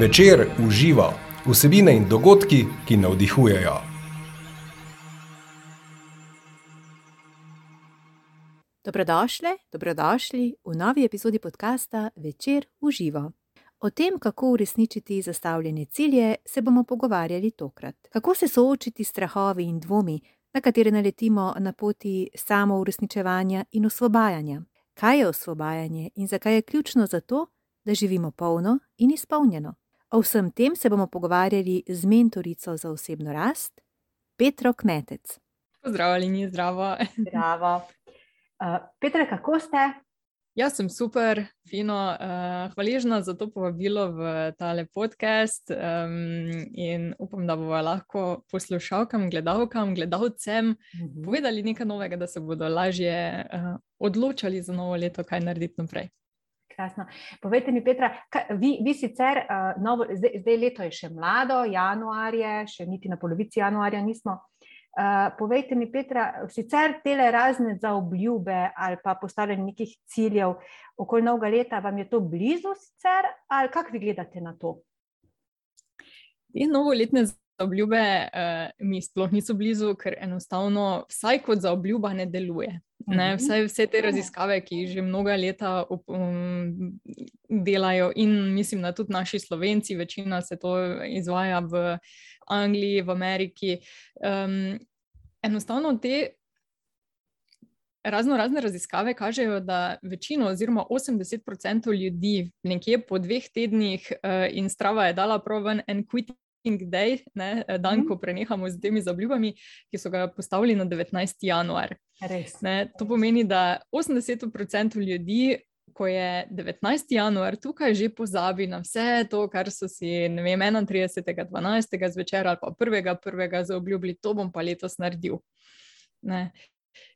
Večer uživa vsebine in dogodki, ki navdihujejo. Dobrodošli, dobrodošli v novi epizodi podcasta Večer uživa. O tem, kako uresničiti zastavljene cilje, se bomo pogovarjali tokrat. Kako se soočiti s strahovi in dvomi, na katere naletimo na poti samo uresničevanja in osvobajanja. Kaj je osvobajanje in zakaj je ključno za to, da živimo polno in izpolnjeno? O vsem tem se bomo pogovarjali z mentorico za osebno rast, Petro Kmetec. Pozdravljeni, zdravo. Zdravo. Uh, Petra, kako ste? Jaz sem super, fino, uh, hvaležna za to povabilo v tale podcast um, in upam, da bomo lahko poslušalkam, gledalkam, gledalcem mhm. povedali nekaj novega, da se bodo lažje uh, odločali za novo leto, kaj narediti naprej. Krasno. Povejte mi, Petra, kaj, vi, vi sicer, uh, novo, zdaj, zdaj leto je še mlado, januar je, še niti na polovici januarja nismo. Uh, povejte mi, Petra, sicer te razne za obljube ali pa postavljanje nekih ciljev okoli novega leta, vam je to blizu, sicer, ali kako vi gledate na to? Te novoletne obljube uh, mi sploh niso blizu, ker enostavno, vsaj kot za obljuba, ne deluje. Ne, mhm. vse, vse te raziskave, ki že mnoga leta um, delajo, in mislim, da tudi naši slovenci, večina se to izvaja v Angliji, v Ameriki. Um, enostavno te razno razne raziskave kažejo, da večino, oziroma 80% ljudi, nekje po dveh tednih, uh, in strava je dala proven en quitting. Day, ne, dan, ko prenehamo z temi zabljubami, ki so ga postavili na 19. januar. Ne, to pomeni, da 80% ljudi ko je 19. januar tukaj, že pozabi na vse to, kar so si vem, 31. 12. zvečer ali pa 1. 1. zaobljubili, to bom pa letos naredil. Ne.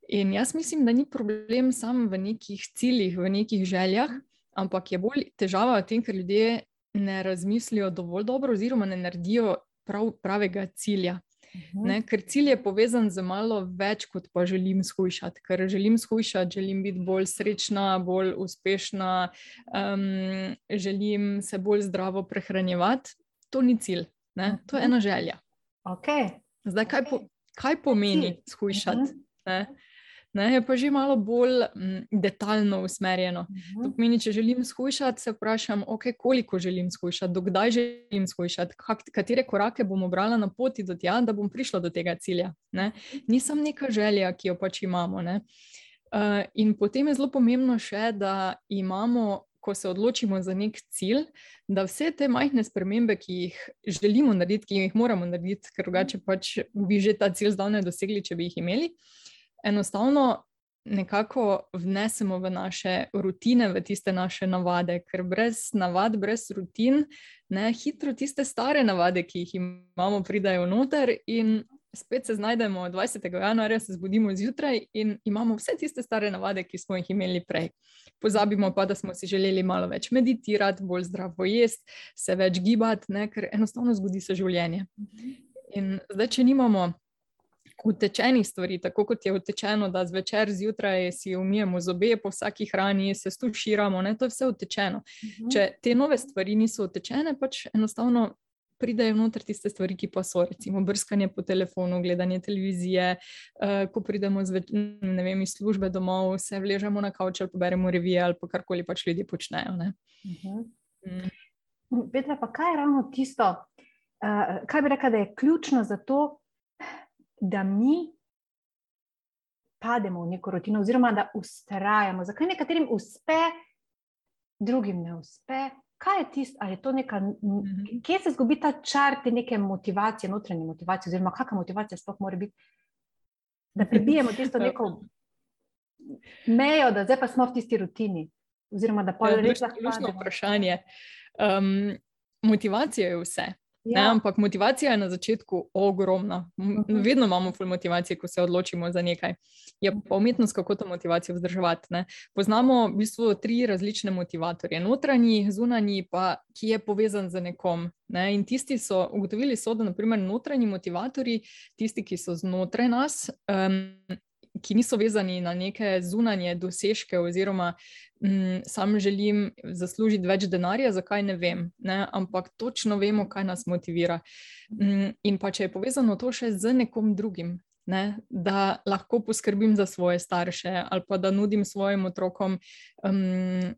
In jaz mislim, da ni problem samo v nekih ciljih, v nekih željah, ampak je bolj težava v tem, ker ljudje ne razmislijo dovolj dobro, oziroma ne naredijo prav, pravega cilja. Mhm. Ne, ker cilj je povezan z malo več, kot pa želim shujšati. Ker želim shujšati, želim biti bolj srečna, bolj uspešna, um, želim se bolj zdravo prehranjevati. To ni cilj, ne? to je mhm. ena želja. Okay. Zdaj, kaj, po, kaj pomeni shujšati? Mhm. Ne, je pa že malo bolj m, detaljno usmerjeno. Uh -huh. To pomeni, če želim skušati, se vprašam, okay, koliko želim skušati, dokdaj želim skušati, katere korake bom obrala na poti do tega, da bom prišla do tega cilja. Ne. Nisem neka želja, ki jo pač imamo. Uh, in potem je zelo pomembno še, da imamo. Ko se odločimo za nek cilj, da vse te majhne spremembe, ki jih želimo narediti, ki jih moramo narediti, ker drugače pač bi že ta cilj zdavne dosegli, če bi jih imeli, enostavno nekako vnesemo v naše rutine, v tiste naše navade, ker brez navad, brez rutin, ne hitro tiste stare navade, ki jih imamo, pridajo noter in. Spet se znajdemo 20. januarja, se zbudimo zjutraj in imamo vse tiste stare navade, ki smo jih imeli prej. Pozabimo pa, da smo si želeli malo več meditirati, bolj zdravo jesti, se več gibati, ne? ker enostavno zgodi se življenje. In zdaj, če nimamo utečenih stvari, tako kot je utečeno, da zvečer zjutraj si umijemo zobe po vsaki hrani, se stuširamo, ne, to je vse utečeno. Uh mhm. -huh. Če te nove stvari niso utečene, pač enostavno pridejo noter tiste stvari, ki pa so, recimo brskanje po telefonu, gledanje televizije, uh, ko pridemo zve, vem, iz službe domov, se vležemo na kavč ali poberemo revije ali pa karkoli pač ljudje počnejo. Uh -huh. mm. Petra, pa kaj je ravno tisto, uh, kaj bi rekla, da je ključno za to, da mi pademo v neko rutino, oziroma da ustrajamo. Zakaj nekaterim uspe, drugim ne uspe? Kaj je tisto, ali je to neka, mhm. kje se zgubi ta čar te neke motivacije, notranje motivacije, oziroma kakšna motivacija sploh mora biti, da prebijemo tisto neko mejo, da zdaj pa smo v tisti rutini. Oziroma, da pa je to ključno vprašanje. Um, motivacija je vse. Ja. Ne, ampak motivacija je na začetku ogromna. Mhm. Vedno imamo full motivacije, ko se odločimo za nekaj. Je pa umetnost, kako to motivacijo vzdrževati. Ne. Poznamo v bistvu tri različne motivatorje. Notranji, zunanji, pa ki je povezan z nekom. Ne. In tisti so ugotovili, so, da naprimer notranji motivatorji, tisti, ki so znotraj nas. Um, ki niso vezani na neke zunanje dosežke, oziroma um, sam želim zaslužiti več denarja, zakaj ne vem, ne? ampak točno vemo, kaj nas motivira. Um, in pa če je povezano to še z nekom drugim. Ne, da lahko poskrbim za svoje starše, ali pa da nudim svojim otrokom um,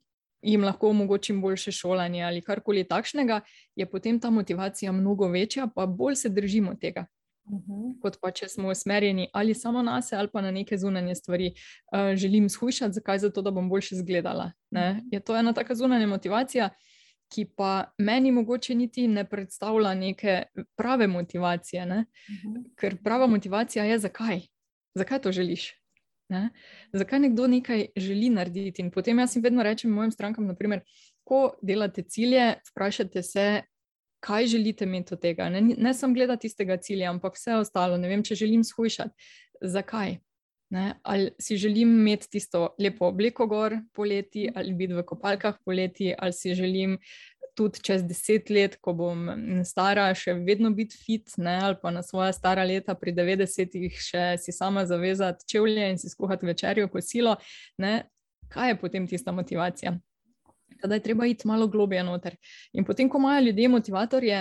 jim lahko omogočim boljše šolanje ali karkoli takšnega, je potem ta motivacija mnogo večja, pa bolj se držimo tega. Uh mhm. -huh. Kot pa če smo usmerjeni ali samo na sebe, ali pa na neke zunanje stvari, uh, želim shujšati, zakaj? Zato, da bom boljše izgledala. Uh mhm. Je to ena taka zunanja motivacija, ki pa meni mogoče niti ne predstavlja neke prave motivacije. Ne? Uh mhm. -huh. Ker prava motivacija je, zakaj? Zakaj to želiš? Ne? Zakaj nekdo nekaj želi narediti? In potem jaz jim vedno rečem, mojim strankam, naprimer, ko delate cilje, vprašajte se, kaj želite imeti od tega. Ne, ne samo gledati tistega cilja, ampak vse ostalo. Ne vem, če želim shujšati. Zakaj? Ne? Ali si želim imeti tisto lepo obleko gor poleti, ali biti v kopalkah poleti, ali si želim tudi čez deset let, ko bom stara, še vedno biti fit, ne, ali pa na svoje stara leta, pri 90-ih, še si sama zavezati čevlje in si skuhati večerjo, kosilo. Ne, kaj je potem tista motivacija? Tadaj je treba iti malo globje noter. In potem, ko imajo ljudje motivatorje,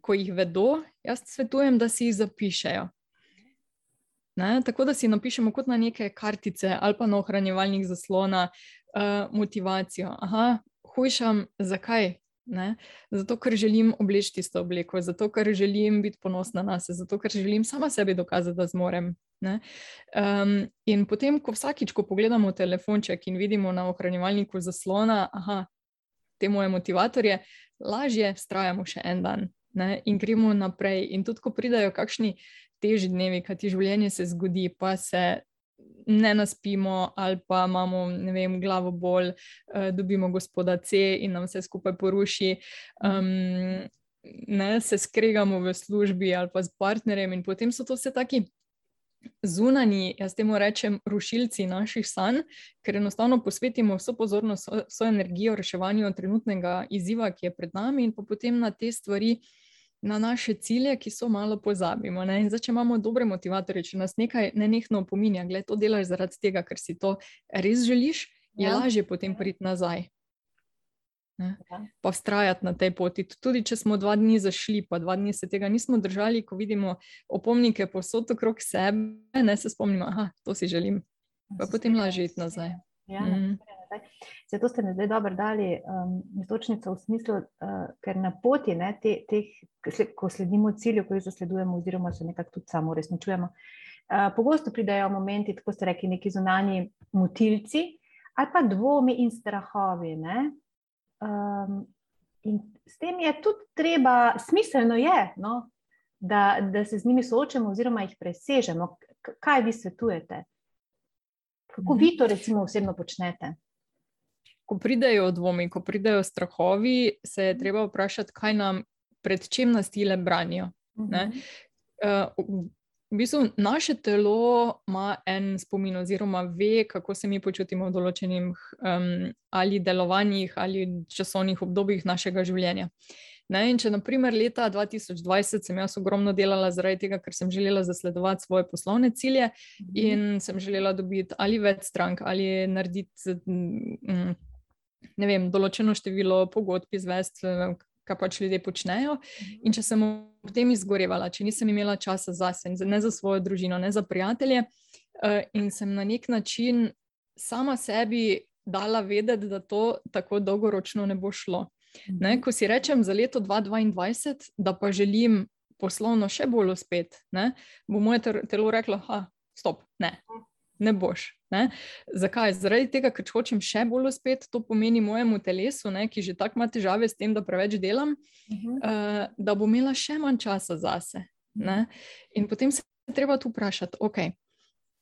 ko jih vedo, jaz svetujem, da si jih zapišejo. Ne, tako da si napišemo kot na neke kartice ali pa na ohranjevalnik zaslona uh, motivacijo. Aha, hujšam, zakaj? Ne? Zato, ker želim obleči tisto obleko, zato, ker želim biti ponosna na sebe, zato, ker želim sama sebi dokazati, da zmorem. Um, in potem, ko vsakič, ko pogledamo telefonček in vidimo na ohranjevalniku zaslona, da te moje motivatorje, lažje vztrajamo še en dan ne? in gremo naprej. In tudi, ko pridajo kakšni težji dnevi, kaj ti življenje se zgodi, pa se ne naspimo, ali pa imamo vem, glavo bolj, uh, dobimo gospoda C in nam vse skupaj poruši. Um, ne, se skregamo v službi ali pa s partnerjem, in potem so to vse taki. Zunani, jaz temu rečem, rušilci naših sanj, ker enostavno posvetimo vso pozornost, vso energijo reševanju trenutnega izziva, ki je pred nami, in potem na te stvari uh, na naše cilje, ki so malo pozabimo. Ne? Zdaj, če imamo dobre motivatorje, če nas nekaj ne nehno opominja, da to delaš zaradi tega, ker si to res želiš, je ja. lažje potem priti nazaj. Ja. Pa vztrajati na tej poti. Tudi če smo dva dni zašli, pa dva dni se tega nismo držali, ko vidimo opomnike posod okrog sebe, ne se spomnimo, da to si želim. Pa potem lažje iti nazaj. Ja, mm. Zato ste mi zdaj dobro dali um, točnico v smislu, uh, ker na poti, ne, te, teh, ko sledimo cilju, ko jih zasledujemo, oziroma se nekako tudi samo uresničujemo, uh, pogosto pridajo momenti, tako ste rekli, neki zunani motilci ali pa dvomi in strahovi. Um, in s tem je tudi treba, smiselno je, no, da, da se z njimi soočamo, oziroma jih presežemo. Kaj vi svetujete? Kako vi to, recimo, osebno počnete? Ko pridejo dvomi, ko pridejo strahovi, se je treba vprašati, kaj nam, pred čem nas tile branijo. Uh -huh. uh, v bistvu naše telo ima en spomin, oziroma ve, kako se mi počutimo v določenih um, ali delovanjih ali časovnih obdobjih našega življenja. Ne? In če naprimer leta 2020 sem jaz ogromno delala zaradi tega, ker sem želela zasledovati svoje poslovne cilje mhm. in sem želela dobiti ali več strank ali narediti mm, ne vem, določeno število pogodb izvest, kar pač ljudje počnejo. Mhm. In če sem v tem izgorevala, če nisem imela časa za sebe, ne za svojo družino, ne za prijatelje, uh, in sem na nek način sama sebi dala vedeti, da to tako dolgoročno ne bo šlo. Ne, ko si rečem za leto 2022, da pa želim poslovno še bolj uspeti, bo moje telo reklo: da stop, ne, ne boš. Ne? Zakaj? Zaradi tega, ker hočem še bolj uspeti, to pomeni mojemu telesu, ne, ki že tako ima težave s tem, da preveč delam, uh -huh. uh, da bo imela še manj časa zase. Ne? In potem se treba tu vprašati, ok,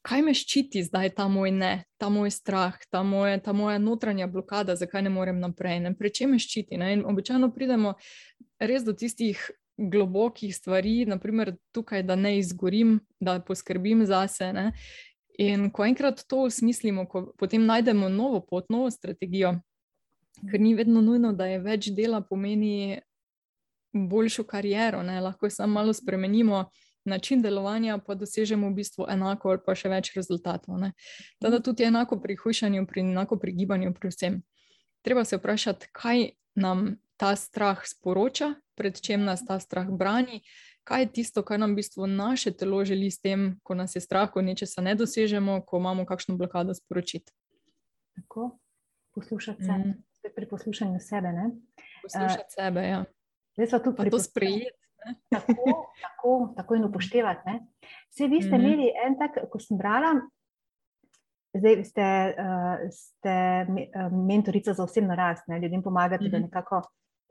kaj me ščiti zdaj, ta moj ne, ta moj strah, ta, moje, ta moja notranja blokada, zakaj ne morem naprej, ne? pre čem me ščiti. Ne? In običajno pridemo res do tistih globokih stvari, naprimer tukaj, da ne izgorim, da poskrbim zase. Ne? In ko enkrat to usmislimo, ko potem najdemo novo pot, novo strategijo, ker ni vedno nujno, da je več dela pomeni boljšo kariero, ne? lahko samo malo spremenimo način delovanja, pa dosežemo v bistvu enako ali pa še več rezultatov. Teda Mhm. tudi enako pri hujšanju, pri enako pri gibanju, pri vsem. Treba se vprašati, kaj nam ta strah sporoča, pred čem nas ta strah brani, kaj je tisto, kar nam v bistvu naše telo želi s tem, ko nas je strah, ko nečesa ne dosežemo, ko imamo kakšno blokado sporočiti. Tako, poslušati se, Mm. spet pri poslušanju sebe. Ne? Poslušati uh, sebe, ja. Pa to sprejeti. Tako, tako, tako in upoštevati. Ne? Vse vi ste Mhm. imeli en tak, ko sem brala, zdaj ste, uh, ste uh, mentorica za osebno rast, ne? ljudem pomagate, da Mhm. nekako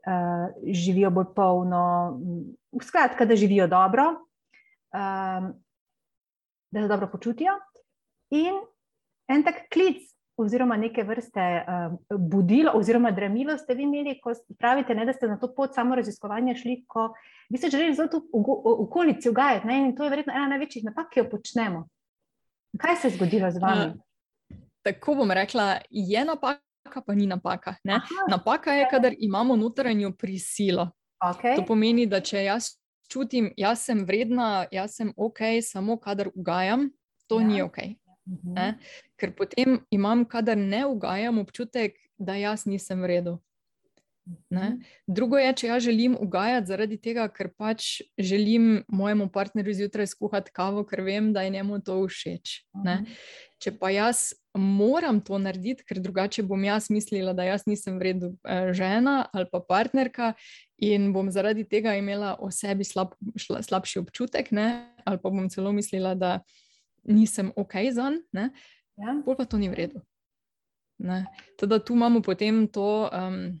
uh, živijo bolj polno, skratka, da živijo dobro, um, da se dobro počutijo. In en tak klic. Oziroma, neke vrste um, budilo, oziroma dramilo ste vi imeli, ko pravite, ne, da ste na to pot samo raziskovanja šli, ko vi ste želeli zelo v okolici ugajati. Ne, in to je verjetno ena največjih napak, ki jo počnemo. Kaj se je zgodilo z vami? Tako bom rekla, je napaka, pa ni napaka. Ne? Aha, Napaka je, kadar imamo notranjo prisilo. okay. To pomeni, da če jaz čutim, jaz sem vredna, jaz sem ok, samo kadar ugajam, to Ja. ni ok. Mhm. ne. Ker potem imam, kadar ne ugajam, občutek, da jaz nisem v redu. Ne? Drugo je, če jaz želim ugajati zaradi tega, ker pač želim mojemu partnerju zjutraj skuhati kavo, ker vem, da je njemu to všeč. Ne? Mhm. Če pa jaz moram to narediti, ker drugače bom jaz mislila, da jaz nisem v redu eh, žena ali pa partnerka in bom zaradi tega imela o sebi slab, šla, slabši občutek, ne? ali pa bom celo mislila, da nisem ok za njega, Ja. bolj pa to ni v redu. Ne. Teda tu imamo potem to um,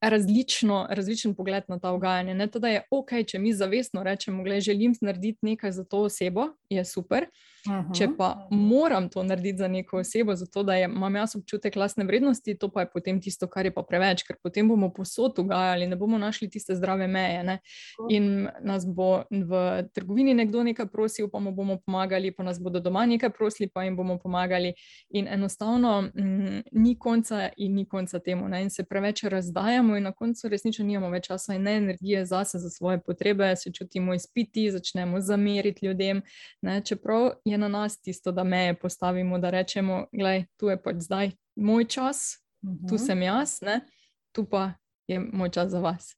različno, različen pogled na ta ugajanje. Ne. Teda je ok, če mi zavestno rečemo, da želim narediti nekaj za to osebo, je super. Mhm. Če pa moram to narediti za neko osebo, zato da je, imam jaz občutek lastne vrednosti, to pa je potem tisto, kar je pa preveč, ker potem bomo posod ugajali, ne bomo našli tiste zdrave meje. Ne? In nas bo v trgovini nekdo nekaj prosil, pa mu bomo pomagali, pa nas bodo doma nekaj prosili, pa jim bomo pomagali. In enostavno mm, ni konca in ni konca temu. Ne? In se preveč razdajamo, in na koncu resnično nimamo več časa in ne energije zase, za svoje potrebe, se čutimo izpiti, začnemo zameriti ljudem. Ne? Čeprav je na nas tisto, da meje postavimo, da rečemo, gledaj, tu je pač zdaj moj čas, tu Mhm. sem jaz, ne? tu pa je moj čas za vas.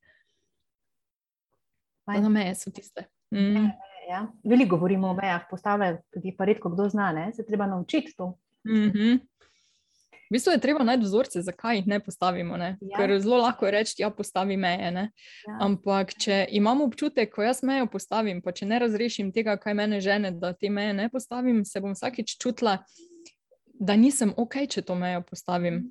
Na meje so tiste. Mm. Ja. Veliko govorimo o mejah, postavljajo, tudi pa redko kdo zna, ne? se treba naučiti to. Mm -hmm. V bistvu je treba najti vzorce, zakaj jih ne postavimo. Ne? Ja. Ker zelo lahko je reči, ja, postavi meje. Ne? Ja. Ampak, če imam občutek, ko jaz mejo postavim, pa če ne razrešim tega, kaj mene žene, da te meje ne postavim, se bom vsakič čutila, da nisem ok, če to mejo postavim.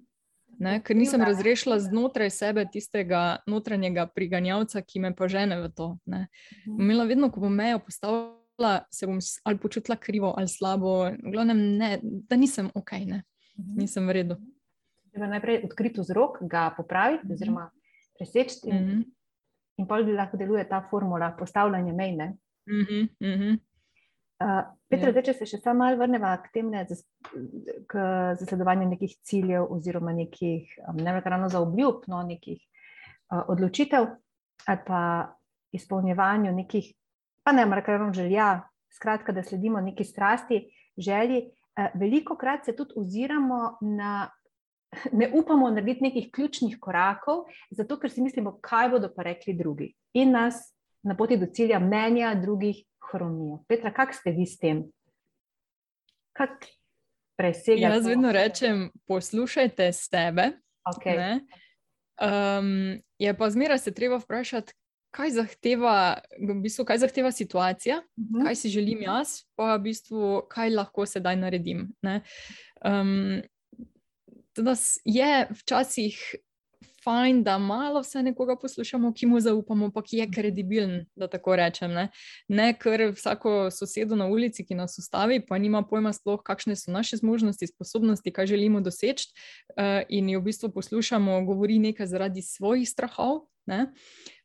Ne? Ker nisem razrešila znotraj sebe tistega notranjega priganjavca, ki me pa žene v to. Ne? Mhm. Imela vedno, ko bom mejo postavila, se bom ali počutila krivo ali slabo, v glavnem, ne, da nisem ok, ne? Mhm. nisem v redu. Treba najprej odkriti vzrok, ga popraviti, Mhm. oziroma preseči, in, Mm -hmm. in pol lahko deluje ta formula postavljanja mej. ne. Mm -hmm. Mm -hmm. Uh, Petra, Ja. zdaj, če se še samo malo vrnemo k tem, ne, zas- k zasledovanju nekih ciljev, oziroma nekih, um, ne vem, ravno za obljub, no, nekih uh, odločitev, ali pa izpolnjevanju nekih, pa ne vem, ravno želja, skratka, da sledimo neki strasti, želji. Uh, veliko krat se tudi oziramo na. Ne upamo narediti nekih ključnih korakov, zato ker si mislimo, kaj bodo pa rekli drugi. In nas na poti do cilja mnenja drugih hromijo. Petra, kak ste vi s tem? Kak presega? Jaz to? vedno rečem, poslušajte sebe. okay. ne. Um, je pa zmeraj se treba vprašati, kaj zahteva, v bistvu, kaj zahteva situacija, Mhm. kaj si želim jaz, pa v bistvu, kaj lahko sedaj naredim. ne. Um, s- je včasih fajn, da malo vse nekoga poslušamo, ki mu zaupamo, pa ki je kredibilen, da tako rečem. Ne, ne ker vsako sosedo na ulici, ki nas ustavi, pa nima pojma sploh, kakšne so naše zmožnosti, sposobnosti, kaj želimo doseči, uh, in jo v bistvu poslušamo, govori nekaj zaradi svojih strahov. Ne?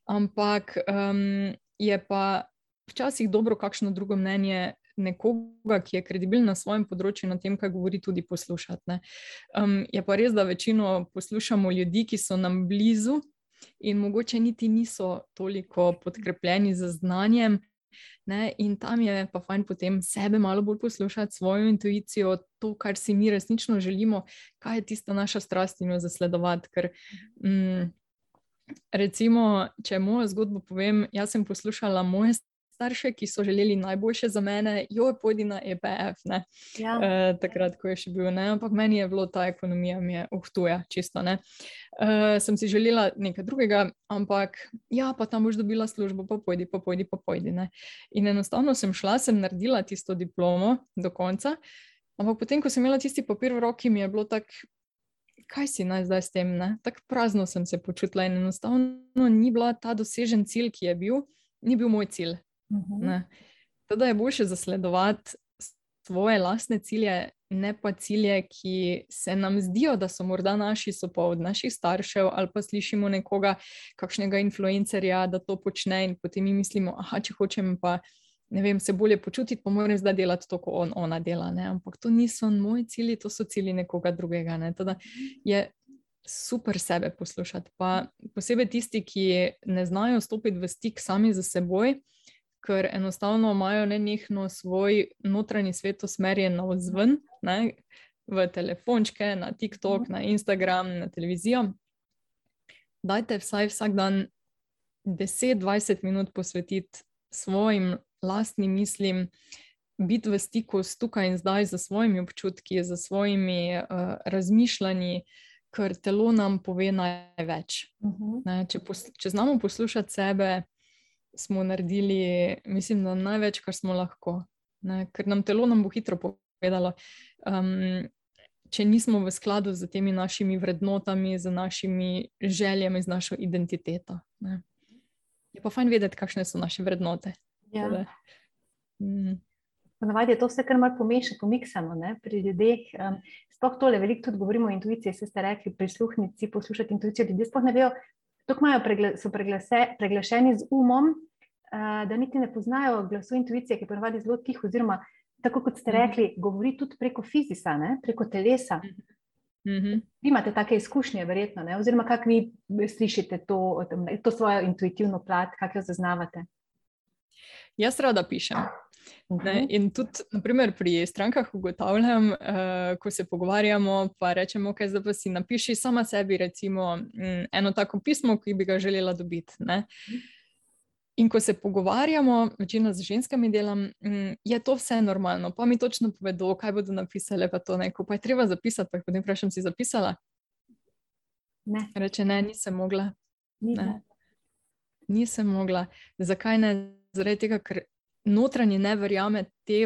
Ampak um, je pa včasih dobro, kakšno drugo mnenje nekoga, ki je kredibilen na svojem področju, na tem, kaj govori, tudi poslušati. ne. Um, je pa res, da večino poslušamo ljudi, ki so nam blizu in mogoče niti niso toliko podkrepljeni z znanjem, Ne? In tam je pa fajn potem sebe malo bolj poslušati, svojo intuicijo, to, kar si mi resnično želimo, kaj je tista naša strast in jo zasledovati. Ker, mm, recimo, če mojo zgodbo povem, jaz sem poslušala moje starše, ki so želeli najboljše za mene, jo je pojdi na EPF, ja. uh, takrat, ko je še bil, ne? ampak meni je bilo ta ekonomija, mi je uhtuja, čisto ne. Uh, sem si želela nekaj drugega, ampak ja, pa tam boš dobila službo, pa pojdi, pa pojdi, pa pojdi. Ne? In enostavno sem šla, sem naredila tisto diplomo do konca, ampak potem, ko sem imela tisti papir v roki, mi je bilo tako. Kaj si naj zdaj s tem? Tako prazno sem se počutila in enostavno ni bila ta dosežen cilj, ki je bil, ni bil moj cilj. -huh. Teda je boljše zasledovati svoje lastne cilje, ne pa cilje, ki se nam zdijo, da so morda naši, so pa od naših staršev, ali pa slišimo nekoga, kakšnega influencerja, da to počne, in potem mi mislimo, ah, če hočem pa. Ne vem, se bolje počutiti, pa moram zdaj delati to, kot on, ona dela. Ne? Ampak to niso moji cilji, to so cilji nekoga drugega. Ne? Teda je super sebe poslušati. Pa posebej tisti, ki ne znajo stopiti v stik sami z seboj, ker enostavno imajo nenehno svoj notranji svet usmerjen na vzven, ne, v telefončke, na TikTok, na Instagram, na televizijo. Dajte vsaj vsak dan 10-20 minut posvetiti svojim lastnim mislim, biti v stiku s tukaj in zdaj, z svojimi občutki, z svojimi uh, razmišljanji. Ker telo nam pove največ. Uh mhm. -huh. ne, če, pos, če znamo poslušati sebe, smo naredili, mislim, da največ, kar smo lahko. Ne? Ker nam telo nam bo hitro povedalo, um, če nismo v skladu z temi našimi vrednotami, z našimi željami, z našo identiteto. Ne? Je pa fajn vedeti, kakšne so naše vrednote. Ja. Mm. Ponavadi je to vse, kar malo pomeša, pomiksamo ne? pri ljudeh. Um, sploh tole, veliko tudi govorimo o intuiciji, se ste rekli, prisluhniti, poslušati intuicijo. Ljudje sploh ne vejo, Tukaj so preglašeni z umom, da niti ne poznajo glasu intuicije, ki je ponovadi zelo tih, oziroma tako kot ste mhm. rekli, govori tudi preko fizisa, ne? preko telesa. Mm -hmm. Imate take izkušnje, verjetno, ne? oziroma kako vi slišite to, to svojo intuitivno plat, kako jo zaznavate? Jaz rada pišem. Ne, mhm. in tudi, naprimer, pri strankah ugotavljam, uh, ko se pogovarjamo, pa rečemo, kaj zdaj pa si napiši sama sebi, recimo, m, eno tako pismo, ki bi ga želela dobiti. Ne. In ko se pogovarjamo, večino z ženskami delam, m, je to vse normalno, pa mi točno povedo, kaj bodo napisali, pa to neko, pa je treba zapisati, pa jih potem vprašam, si zapisala? Ne. Reče, ne, nisem mogla. Ne. Nisem mogla. Zakaj ne? Zaradi tega, ker notranji ne verjame te,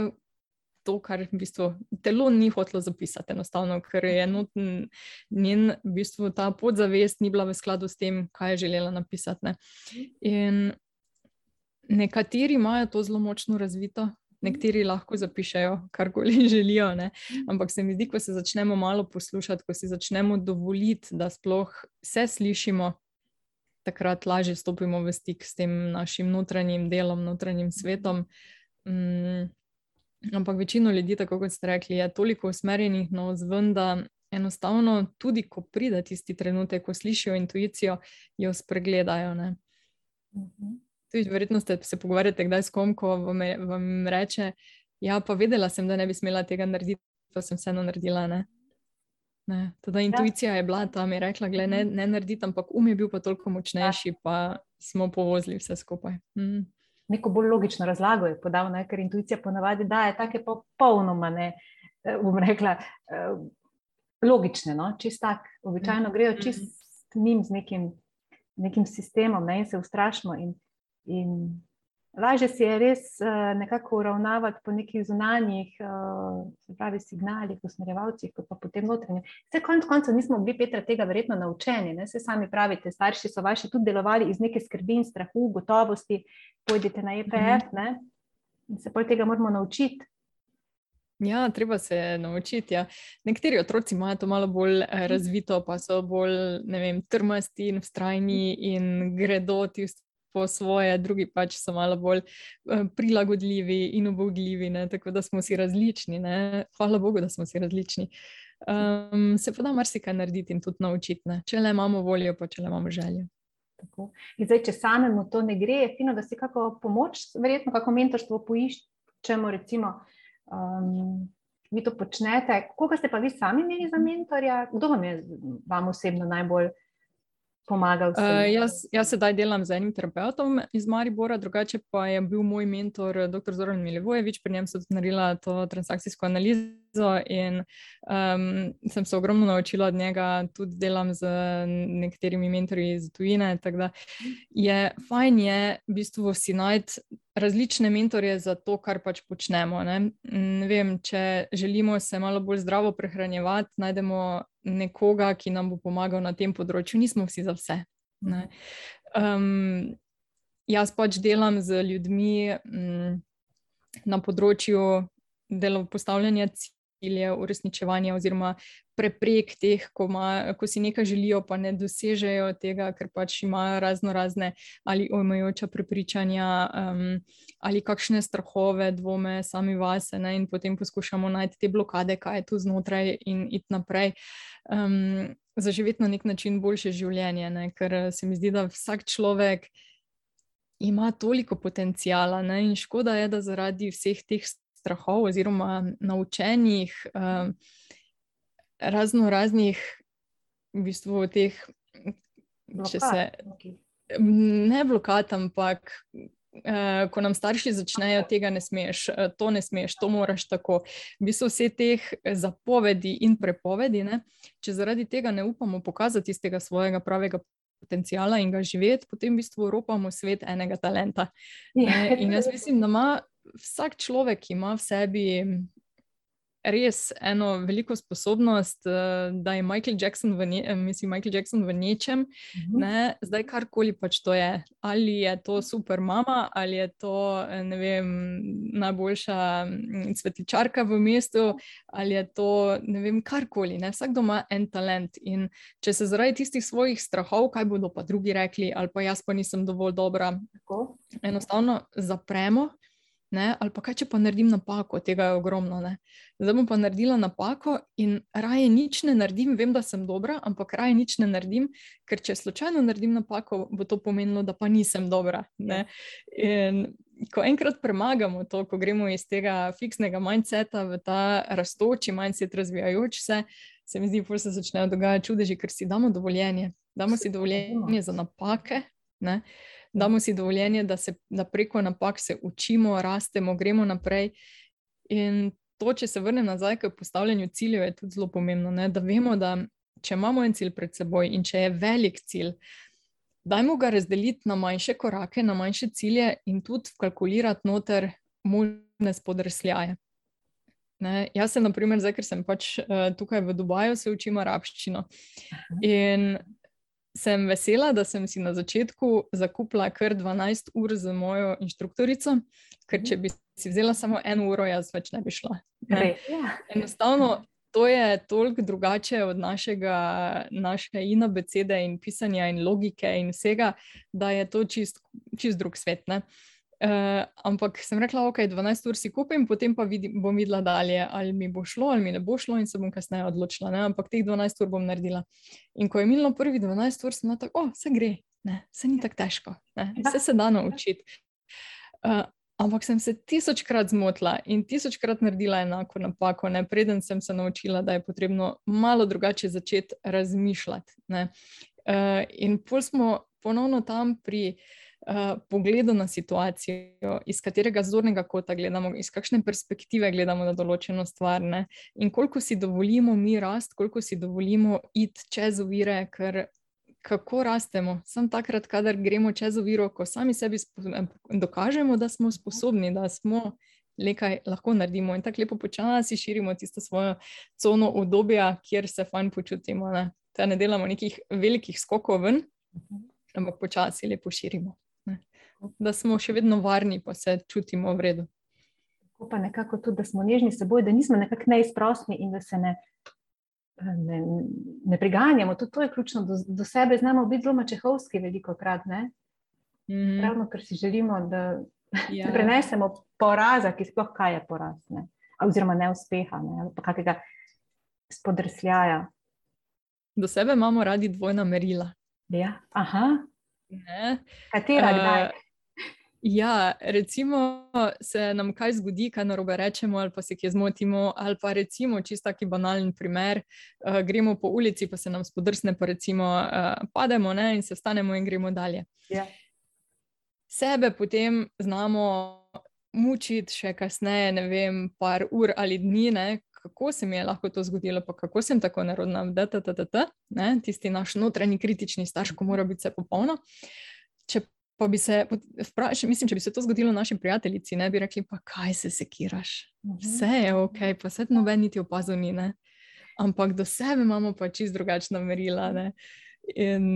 to, kar v bistvu telo ni hotelo zapisati, enostavno, ker je noten, njen v bistvu ta podzavest ni bila v skladu s tem, kaj je želela napisati. Ne. In nekateri imajo to zelo močno razvito. Nekateri lahko zapišajo, karkoli želijo, ne? ampak se mi zdi, ko se začnemo malo poslušati, ko si začnemo dovoliti, da sploh vse slišimo, takrat lažje stopimo v stik s tem našim notranjim delom, notranjim svetom. Um, ampak večino ljudi, tako kot ste rekli, je toliko usmerjenih na ozven, da enostavno tudi, ko pride tisti trenutek, ko slišijo intuicijo, jo spregledajo. Mhm. Tudi, verjetno ste se pogovarjali kdaj s kom, ko vam, vam reče: Ja, pa vedela sem, da ne bi smela tega narediti, pa sem vseeno naredila. Ne? Ne, teda intuicija ja. je bila tam, je rekla, da ne, mhm. ne narediti, ampak um je bil pa toliko močnejši, ja. pa smo povozili vse skupaj. Mm. Neko bolj logično razlago je podal, ne, ker intuicija ponavadi daje take popolnoma, ne, eh, bom rekla, eh, logične, no, čist tak. Običajno mm. grejo čist mm. njim z nekim, nekim sistemom ne, in se ustrašimo. In, in Lažje si je res uh, nekako uravnavati po nekih zunanjih, uh, se pravi, signalih, usmerjevalcih, kot pa potem notranjih. Vse konec koncev nismo bili, Petra, tega verjetno naučeni. Ne? Se sami pravite, starši so vaši tudi delovali iz neke skrbi in strahu, gotovosti, pojdite na EPF mhm. in se pol tega moramo naučiti. Ja, treba se naučiti. Ja. Nekateri otroci imajo to malo bolj eh, razvito, pa so bolj vem, trmasti in vztrajni in gredo ti po svoje, drugi pač so malo bolj uh, prilagodljivi in obogljivi, ne? tako da smo si različni. Ne? Hvala Bogu, da smo si različni. Um, se pa da marsikaj narediti in tudi naučiti, ne? če le imamo voljo, pa če le imamo željo. Zdaj, če samemu to ne gre, je fino, da si kako pomoč, verjetno kako mentorstvo poiščemo. Recimo, um, vi to počnete. Koga ste pa vi sami imeli za mentorja? Kdo vam je vam osebno najbolj pomagal? Uh, jaz, jaz sedaj delam z enim terapeutom iz Maribora, drugače pa je bil moj mentor dr. Zoran Milivojevič, pri njem sem tudi naredila to transakcijsko analizo in um, sem se ogromno naučila od njega, tudi delam z nekaterimi mentorji iz tujine. Tako da je fajn je v bistvu si najti različne mentorje za to, kar pač počnemo. Ne? Ne vem, če želimo se malo bolj zdravo prehranjevati, najdemo nekoga, ki nam bo pomagal na tem področju. Nismo vsi za vse. Um, jaz pač delam z ljudmi um, na področju delovanja cilje uresničevanja oziroma preprek teh, ko, ma, ko si nekaj želijo, pa ne dosežejo tega, ker pač imajo razno razne ali omejujoča prepričanja um, ali kakšne strahove, dvome sami vase ne, in potem poskušamo najti te blokade, kaj je tu znotraj in iti naprej. Um, Zaživeti na nek način boljše življenje, ne? ker se mi zdi, da vsak človek ima toliko potencijala, ne? in škoda je, da zaradi vseh teh strahov oziroma naučenih, um, razno raznih, v bistvu, teh, če se ne blokad, ampak. Uh, ko nam starši začnejo, tega ne smeš, uh, to ne smeš, to moraš tako. V bistvu vse teh zapovedi in prepovedi, ne? če zaradi tega ne upamo pokazati tistega svojega pravega potencijala in ga živeti, potem v bistvu ropamo svet enega talenta. Ja. In jaz mislim, da ima vsak človek ima v sebi res eno veliko sposobnost, eh, da je Michael Jackson v, ne, mislim, Michael Jackson v nečem, mhm. ne, zdaj karkoli pač to je. Ali je to super mama, ali je to vem, najboljša mm, svetličarka v mestu, ali je to ne vem, karkoli. Ne. Vsak doma en talent. In če se zaradi tistih svojih strahov, kaj bodo pa drugi rekli, ali pa jaz pa nisem dovolj dobra, Tako. enostavno zapremo. Ne? Ali pa kaj, če pa naredim napako, tega je ogromno. Ne? Zdaj bom pa naredila napako in raje nič ne naredim, vem, da sem dobra, ampak raje nič ne naredim, ker če slučajno naredim napako, bo to pomenilo, da pa nisem dobra. Ne? In ko enkrat premagamo to, ko gremo iz tega fiksnega mindseta v ta rastoči mindset, razvijajoč se, se mi zdi, da se začnejo dogajati čudeži, ker si damo dovoljenje. Damo si dovoljenje za napake. Ne? Damo si dovoljenje, da, se, da preko napak se učimo, rastemo, gremo naprej. In to, če se vrnem nazaj k postavljanju ciljev, je tudi zelo pomembno, ne? da vemo, da če imamo en cilj pred seboj in če je velik cilj, dajmo ga razdeliti na manjše korake, na manjše cilje in tudi vkalkulirati noter možne spodrsljaje. Ne, jaz sem, na primer, zdaj, ker sem pač uh, tukaj v Dubaju, se učim arabščino. In sem vesela, da sem si na začetku zakupila kar 12 ur za mojo inštruktorico, ker če bi si vzela samo eno uro, jaz več ne bi šla. Ne. Ja. Enostavno, to je toliko drugače od našega, naše in abecede in pisanja in logike in vsega, da je to čist, čist drug svet. Ne. Uh, ampak sem rekla, ok, 12 ur si kupim, potem pa vidi, bom videla dalje, ali mi bo šlo, ali mi ne bo šlo, in se bom kasneje odločila. Ne? Ampak teh 12 ur bom naredila. In ko je minilo prvi 12 ur, sem na tako, oh, vse gre, ne? vse ni tako težko, ne? vse se da naučiti. Uh, ampak sem se tisočkrat zmotila in tisočkrat naredila enako napako, ne? preden sem se naučila, da je potrebno malo drugače začeti razmišljati. Uh, in pol smo ponovno tam pri. Eh, pogledu na situacijo, iz katerega zornega kota gledamo, iz kakšne perspektive gledamo na določeno stvar. Ne? In koliko si dovolimo mi rast, koliko si dovolimo iti čez ovire, ker kako rastemo. Sam takrat, kadar gremo čez oviro, ko sami sebi dokažemo, da smo sposobni, da smo. Nekaj lahko naredimo in tako lepo počasi širimo tisto svojo cono obdobja, kjer se fajn počutimo. Ne, ne delamo nekih velikih skokov ven, mhm. ampak počasi lepo širimo da smo še vedno varni, pa se čutimo v redu. Tako pa nekako tudi, da smo nežni s seboj, da nismo nekako neizprostni in da se ne, ne, ne priganjamo. Tudi to je ključno, do, do sebe znamo biti zelo čehovski, veliko krat. Mm -hmm. Ravno, ker si želimo, da ja. prenesemo poraza, ki sploh kaj je poraz, ne? oziroma neuspeha ne? ali pa kakega spodrsljaja. Do sebe imamo radi dvojna merila. Ja, aha. Katera, kdaj? Ja, recimo se nam kaj zgodi, kaj narobe rečemo, ali pa se kje zmotimo, ali pa recimo čisto taki banalen primer, uh, gremo po ulici, pa se nam spodrsne, pa recimo uh, pademo ne, in se stanemo in gremo dalje. Ja. Sebe potem znamo mučiti še kasneje, ne vem, par ur ali dni, ne, kako se mi je lahko to zgodilo, pa kako sem tako narodna, da ta ta ta ta, tisti naš notranji kritični starš, ko mora biti vse popolno. Če Pa bi se vprašal, mislim, če bi se to zgodilo našim prijateljici, ne bi rekli, pa kaj se sekiraš. Mhm. Vse je ok, pa se noben niti opazil ni. Ne? Ampak do sebe imamo pa čist drugačna merila. Ne? In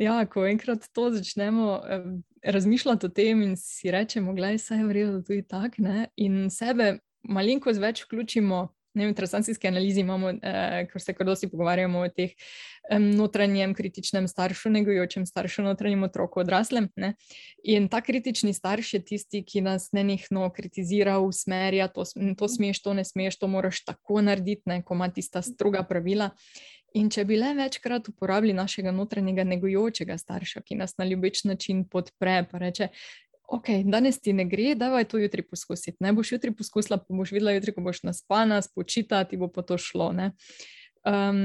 ja, ko enkrat to začnemo eh, razmišljati o tem in si rečemo, da je vse v redu, tudi tako, in sebe malenkost več vključimo ne vem, transakcijski analizi imamo, eh, ker se kar dosti pogovarjamo o teh eh, notranjem kritičnem staršu, negojočem staršu, notranjem otroku, odraslem. Ne? In ta kritični starš je tisti, ki nas nenehno kritizira, usmerja, to, to smeš, to ne smeš, to moraš tako narediti, ne? ko ima tista stroga pravila. In če bi le večkrat uporabili našega notranjega negojočega starša, ki nas na ljubeč način podpre, pa reče: ok, danes ti ne gre, da je to jutri poskusiti. Ne boš jutri poskusila, pa boš videla jutri, ko boš naspana, spočita, ti bo pa to šlo. Um,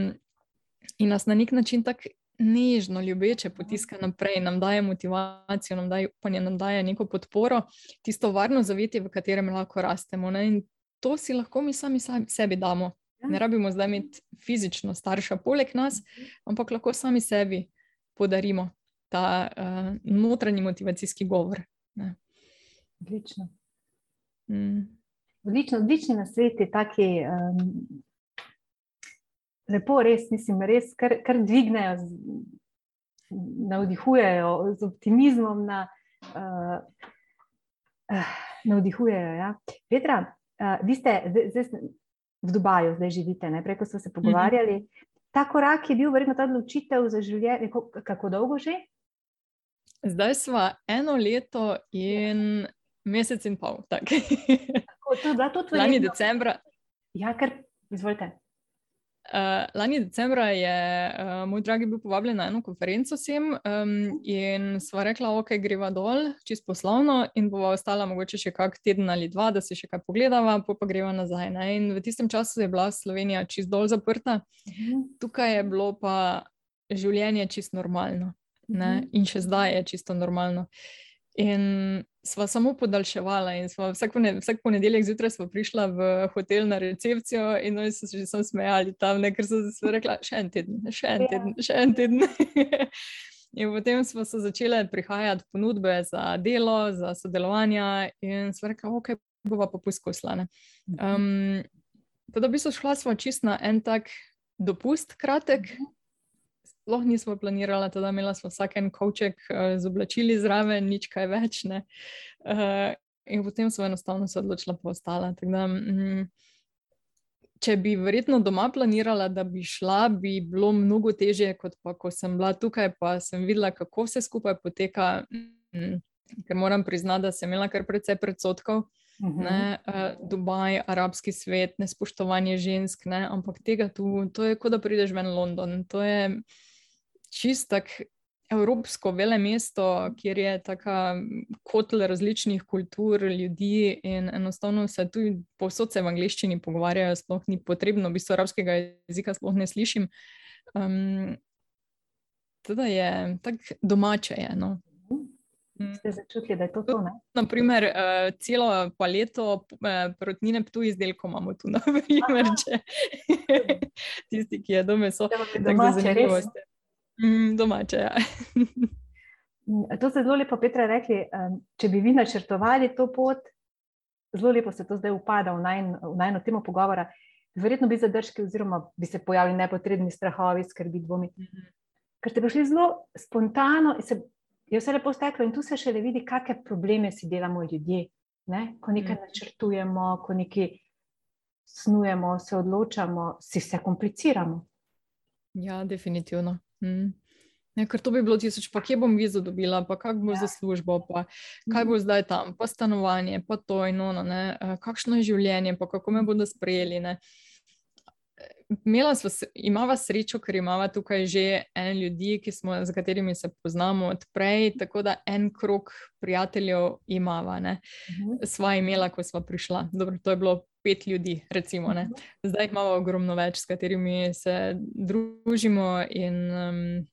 in nas na nek način tako nežno, ljubeče potiska naprej, nam daje motivacijo, nam daje upanje, nam daje neko podporo, tisto varno zavetje, v katerem lahko rastemo. Ne? In to si lahko mi sami sebi damo. Ja. Ne rabimo zdaj imeti fizično starša poleg nas, ampak lahko sami sebi podarimo ta uh, notranji motivacijski govor. Odlično. Mm. Odlično, odlični na svetu, tako um, lepo, res, mislim, res, kar, kar dvignejo, navdihujejo z optimizmom. Na, uh, uh, navdihujejo. Ja. Petra, uh, vi ste zdaj, zdaj v Dubaju, zdaj živite, ne? preko smo se mhm. pogovarjali. Mm -hmm. Ta korak je bil verjetno ta odločitev za življenje, kako dolgo že? Zdaj smo eno leto in mesec in pol. Tako, da to tudi lani decembra. Ja, ker izvolite. Uh, lani decembra je uh, moj dragi bil povabljen na eno konferenco sem um, in sva rekla, ok, greva dol, čist poslovno in bova ostala mogoče še kak teden ali dva, da si še kaj pogledava, pa pa greva nazaj. Ne? In v tistem času je bila Slovenija čist dol zaprta, uh mhm. -huh. tukaj je bilo pa življenje čist normalno ne? Mhm. in še zdaj je čisto normalno. In sva samo podaljševala, in vsak, pone, vsak ponedeljek zjutraj smo prišla v hotel na recepcijo, in oni so se že smejali tam, ne? ker so se rekli, še en teden, še en ja. teden, še en teden. in potem smo se začele prihajati ponudbe za delo, za sodelovanje, in smo rekli, ok, bova pa poskusila. Um, Teda, v bistvu šla smo čist na en tak dopust, kratek, mhm. Sploh nismo planirali, da imela smo vsak en koček uh, z oblačili zraven, nič kaj več. Uh, in potem smo enostavno se odločila, bo ostala. Da, mm, če bi verjetno doma planirala, da bi šla, bi bilo mnogo težje, kot pa ko sem bila tukaj, pa sem videla, kako vse skupaj poteka. Mm, ker moram priznati, da sem imela kar precej predsotkov. Uh -huh. ne, uh, Dubaj, arabski svet, nespoštovanje žensk, ne, ampak tega tu, to je kot da prideš ven London. To je, čistak evropsko vele mesto, kjer je tako kotl različnih kultur, ljudi in enostavno se tu povsod se v angliščini pogovarjajo, sploh ni potrebno, v bistvu arabskega jezika sploh ne slišim. Um, teda je tako domače. Je, no. Mm. Ste začutili, da je to to? Ne? Naprimer, uh, celo paleto uh, protnine tu izdelkov imamo tu, naprimer, če tisti, ki je doma, so tako zanimivi. Mm, domače. Ja. Mm, to ste zelo lepo, Petra, rekli. Če bi vi načrtovali to pot, zelo lepo se to zdaj upada v najno temo pogovora. Verjetno bi zadržki, oziroma bi se pojavili nepotrebni strahovi, skrbi, dvomi. Mhm. Ker ste prišli zelo spontano in se je vse lepo steklo, in tu se še le vidi, kakšne probleme si delamo ljudje. Ne? Ko nekaj mhm. načrtujemo, ko nekaj snujemo, se odločamo, si se kompliciramo. Ja, definitivno. Mm. Ne, ker to bi bilo tisoč, pa kje bom vizo dobila, pa kak bo ja. za službo, pa kaj bo mhm. zdaj tam, pa stanovanje, pa to in ono, ne, kakšno je življenje, pa kako me bodo sprejeli. Ne. imamo srečo, ker imamo tukaj že en ljudi, smo, z katerimi se poznamo odprej, tako da en krok prijateljev imamo. Uh mhm. Sva imela, ko smo prišla. Dobro, to je bilo pet ljudi, recimo. Uh mhm. Zdaj imamo ogromno več, s katerimi se družimo. In, um,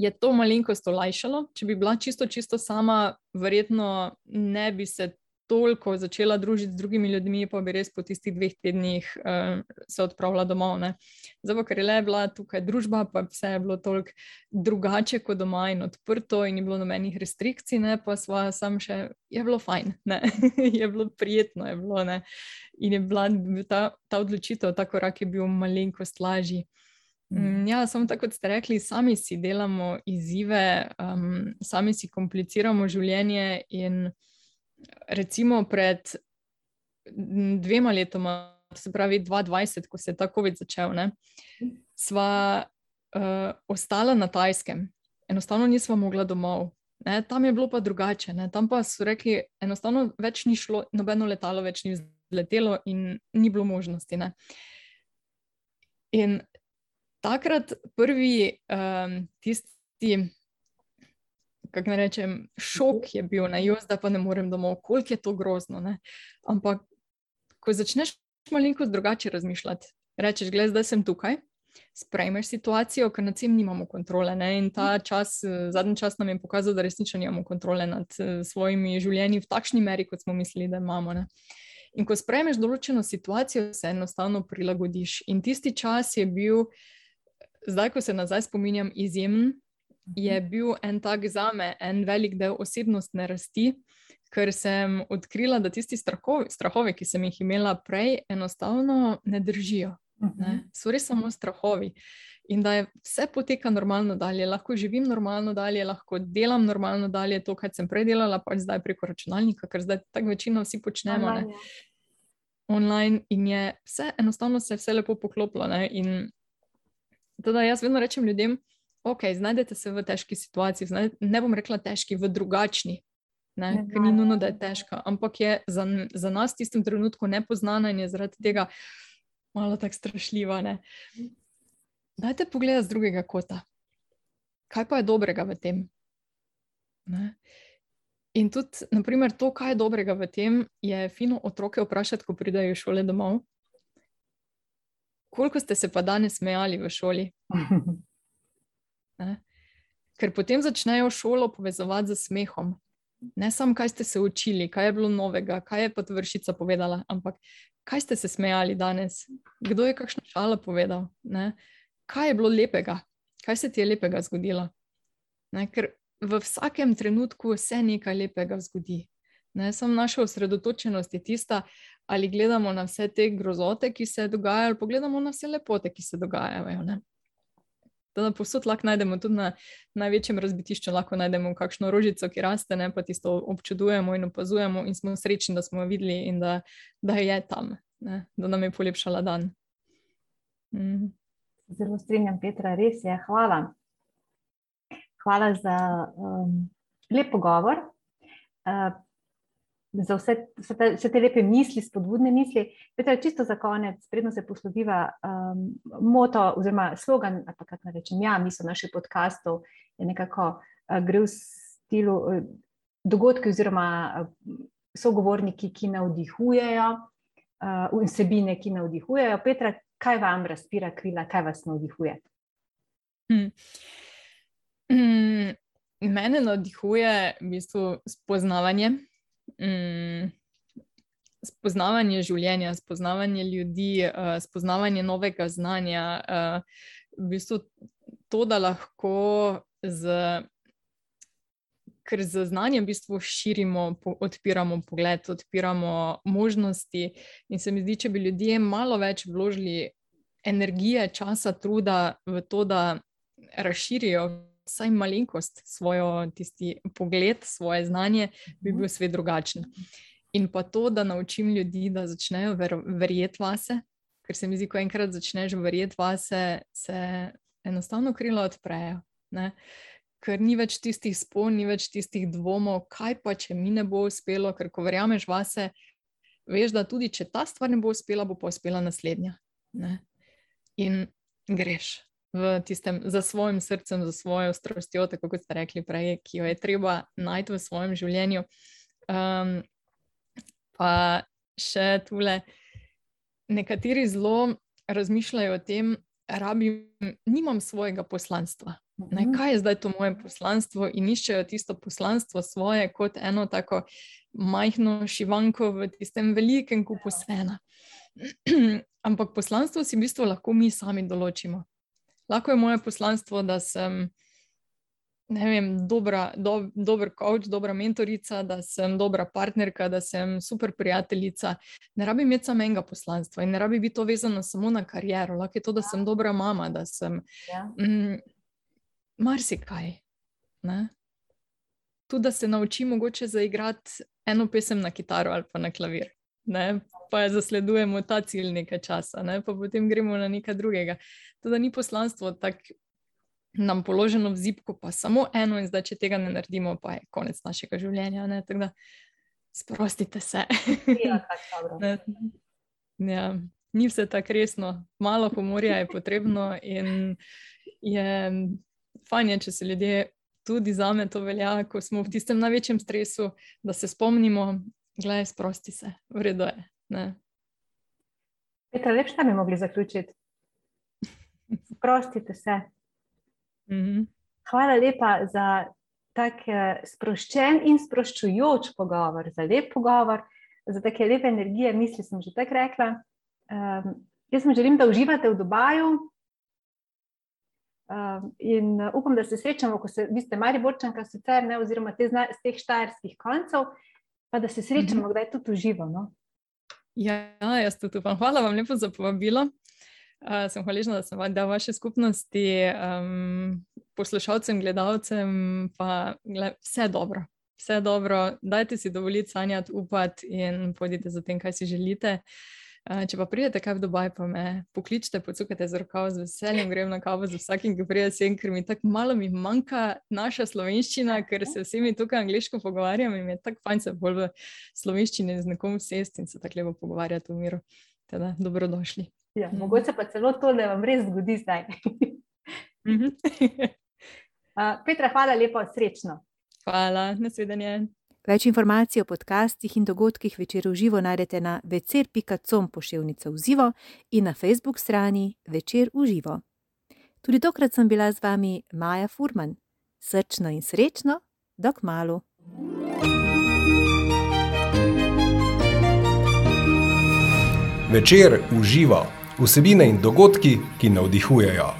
je to malenkost olajšalo. Če bi bila čisto, čisto sama, verjetno ne bi se toliko začela družiti z drugimi ljudmi, pa bi res po tistih dveh tednih uh, se odpravila domov. Ne. Zdaj, ker je le bila tukaj družba, pa vse je bilo toliko drugače kot doma in odprto, in ni bilo nobenih restrikcij, ne, pa smo sam še, je bilo fajn, je bilo prijetno. Je bilo, in je bila ta, ta odločitev, ta korak je bil malenkost lažji. Mm, ja, samo tako, kot ste rekli, sami si delamo izzive, um, sami si kompliciramo življenje. In recimo pred dvema letoma, se pravi 2020, ko se je ta COVID začel, ne, sva uh, ostala na Tajskem, enostavno nismo mogla domov. Ne, tam je bilo pa drugače. Ne, tam pa so rekli, enostavno več ni šlo, nobeno letalo več ni letelo in ni bilo možnosti. Ne. In takrat prvi um, tisti kako rečem, šok je bil na jaz, da pa ne morem domov, koliko je to grozno. Ne? Ampak, ko začneš malenkost drugače razmišljati, rečeš, gledaj, zdaj sem tukaj. Sprejmeš situacijo, ker nad tem nimamo kontrole. Ne? In ta čas, zadnji čas nam je pokazal, da resnično nimamo kontrole nad svojimi življenji v takšni meri, kot smo mislili, da imamo. Ne? In ko sprejmeš določeno situacijo, se enostavno prilagodiš. In tisti čas je bil, zdaj, ko se nazaj spominjam, izjemen, je bil en tak za me, en velik del osebnostne rasti, ker sem odkrila, da tisti strahovi, strahovi ki sem jih imela prej, enostavno ne držijo. Ne? Mhm. So res samo strahovi. In da je vse poteka normalno dalje, lahko živim normalno dalje, lahko delam normalno dalje, to, kar sem prej delala, pa zdaj preko računalnika, ker zdaj tako večino vsi počnemo. Online, ja. Online in je vse, enostavno se je vse lepo poklopilo. Ne? In teda jaz vedno rečem ljudem, ok, znajdete se v težki situaciji, znajde, ne bom rekla težki, v drugačni. Ker ni nujno, da je težka, ampak je za, za nas v tistem trenutku nepoznana in je zaradi tega malo tako strašljiva. Ne? Dajte pogled z drugega kota. Kaj pa je dobrega v tem? Ne? In tudi, naprimer, to, kaj je dobrega v tem, je fino otroke vprašati, ko pridajo iz šole domov. Koliko ste se pa danes smejali v šoli? Ne? Ker potem začnejo šolo povezovati z smehom. Ne samo, kaj ste se učili, kaj je bilo novega, kaj je pa vršica povedala, ampak kaj ste se smejali danes, kdo je kakšno šalo povedal, ne? kaj je bilo lepega, kaj se ti je lepega zgodilo. Ne? Ker v vsakem trenutku se nekaj lepega zgodi. Ne? Samo naša osredotočenost je tista, ali gledamo na vse te grozote, ki se dogajajo, ali pogledamo na vse lepote, ki se dogajajo. Ne? Da posod lahko najdemo, tudi na največjem razbitišču, lahko najdemo kakšno rožico, ki raste, ne pa tisto občudujemo in opazujemo, in smo srečni, da smo jo videli in da, da je tam, ne? da nam je polepšala dan. Mm. Zelo strinjam, Petra, res je. Hvala. Hvala za um, lep pogovor. Uh, za vse, vse, te, vse te lepe misli, spodbudne misli. Petra, čisto za konec, predno se posloviva um, moto oziroma slogan, ali pa kako naj rečem, ja, misel naših podkastov je nekako uh, gre v stilu uh, dogodki oziroma uh, sogovorniki, ki navdihujejo, uh, vsebine, ki navdihujejo. Petra, kaj vam razpira krila, kaj vas navdihuje? Hmm. Hmm. Mene navdihuje v bistvu spoznavanje mm, spoznavanje življenja, spoznavanje ljudi, uh, spoznavanje novega znanja. Uh, v bistvu to, da lahko z. Ker z znanjem v bistvu širimo, odpiramo pogled, odpiramo možnosti. In se mi zdi, če bi ljudje malo več vložili energije, časa, truda v to, da razširijo vsaj malenkost svojo tisti pogled, svoje znanje, bi bil svet drugačen. In pa to, da naučim ljudi, da začnejo ver, verjeti vase, ker se mi zdi, ko enkrat začneš verjeti vase, se enostavno krila odprejo. Ne? Ker ni več tistih spon, ni več tistih dvomov, kaj pa če mi ne bo uspelo, ker ko verjameš vase, veš, da tudi če ta stvar ne bo uspela, bo pa uspela naslednja. Ne? in greš v tistem, za svojim srcem, za svojo strastjo, tako kot ste rekli prej, ki jo je treba najti v svojem življenju. Um, pa še tule, nekateri zelo razmišljajo o tem, rabim, nimam svojega poslanstva. Ne, Mhm. kaj je zdaj to moje poslanstvo, in iščejo tisto poslanstvo svoje kot eno tako majhno šivanko v tistem velikem kupu svena. Ampak poslanstvo si v bistvu lahko mi sami določimo. Lahko je moje poslanstvo, da sem vem, dobra, do, dober coach, dobra mentorica, da sem dobra partnerka, da sem super prijateljica. Ne rabim imeti samo enega poslanstva in ne rabi biti to vezano samo na kariero. Lahko je to, da sem dobra mama, da sem Ja. mm, marsikaj. Ne? Tudi da se naučim mogoče zaigrati eno pesem na kitaro ali pa na klavir. Ne? Pa zasledujemo ta cilj nekaj časa, ne? pa potem gremo na nekaj drugega. Tudi ni poslanstvo tako nam položeno v zipko, pa samo eno, in zdaj, če tega ne naredimo, pa je konec našega življenja. ne. Tako da sprostite se. Ja, tako Ja, ni vse tako resno, malo humorja je potrebno in je fajn, je, če se ljudje, tudi za me to velja, ko smo v tistem največjem stresu, da se spomnimo, gledaj, sprosti se, v redu je. Ne. Petra, lepše bi mogli zaključiti. Sprostite se. Mhm. Hvala lepa za tak eh, sproščen in sproščujoč pogovor, za lep pogovor, za take lepe energije, misli sem že tako rekla. Um, jaz vam želim, da uživate v Dubaju um, in uh, upam, da se srečamo, ko se, vi ste Mariborčanka sicer, ne, oziroma te zna, z teh štajerskih koncev, pa da se srečamo, Mhm. kdaj tudi uživo. No? Ja, jaz tudi upam. Hvala vam lepo za povabilo. Uh, sem hvaležna, da sem vam dal vaše skupnosti, um, poslušalcem, gledalcem, pa gled, vse dobro. Vse dobro, dajte si dovoliti sanjati, upati in pojdite za tem, kaj si želite. Uh, če pa pridete kaj v Dubaj, pa me pokličite, pocukajte z rokavo, z veseljem grem na kavo z vsakim, ki pride sem, ker mi tako malo mi manjka naša slovenščina, ker se vsemi tukaj angliško pogovarjam in mi je tako fajn se bolj v slovenščini z nekom sesti in se tako lepo pogovarjati v miru. Teda, dobrodošli. Ja, Mhm. mogoče pa celo to, da vam res zgodi zdaj. Uh, Petra, hvala lepa, srečno. Hvala, nasvidenje. Več informacij o podcastih in dogodkih večer v živo najdete na večer.com pošiljnica v živo in na Facebook strani Večer v živo. Tudi tokrat sem bila z vami Maja Furman. Srčno in srečno, dok malu. Večer uživa vsebine in dogodki, ki navdihujejo.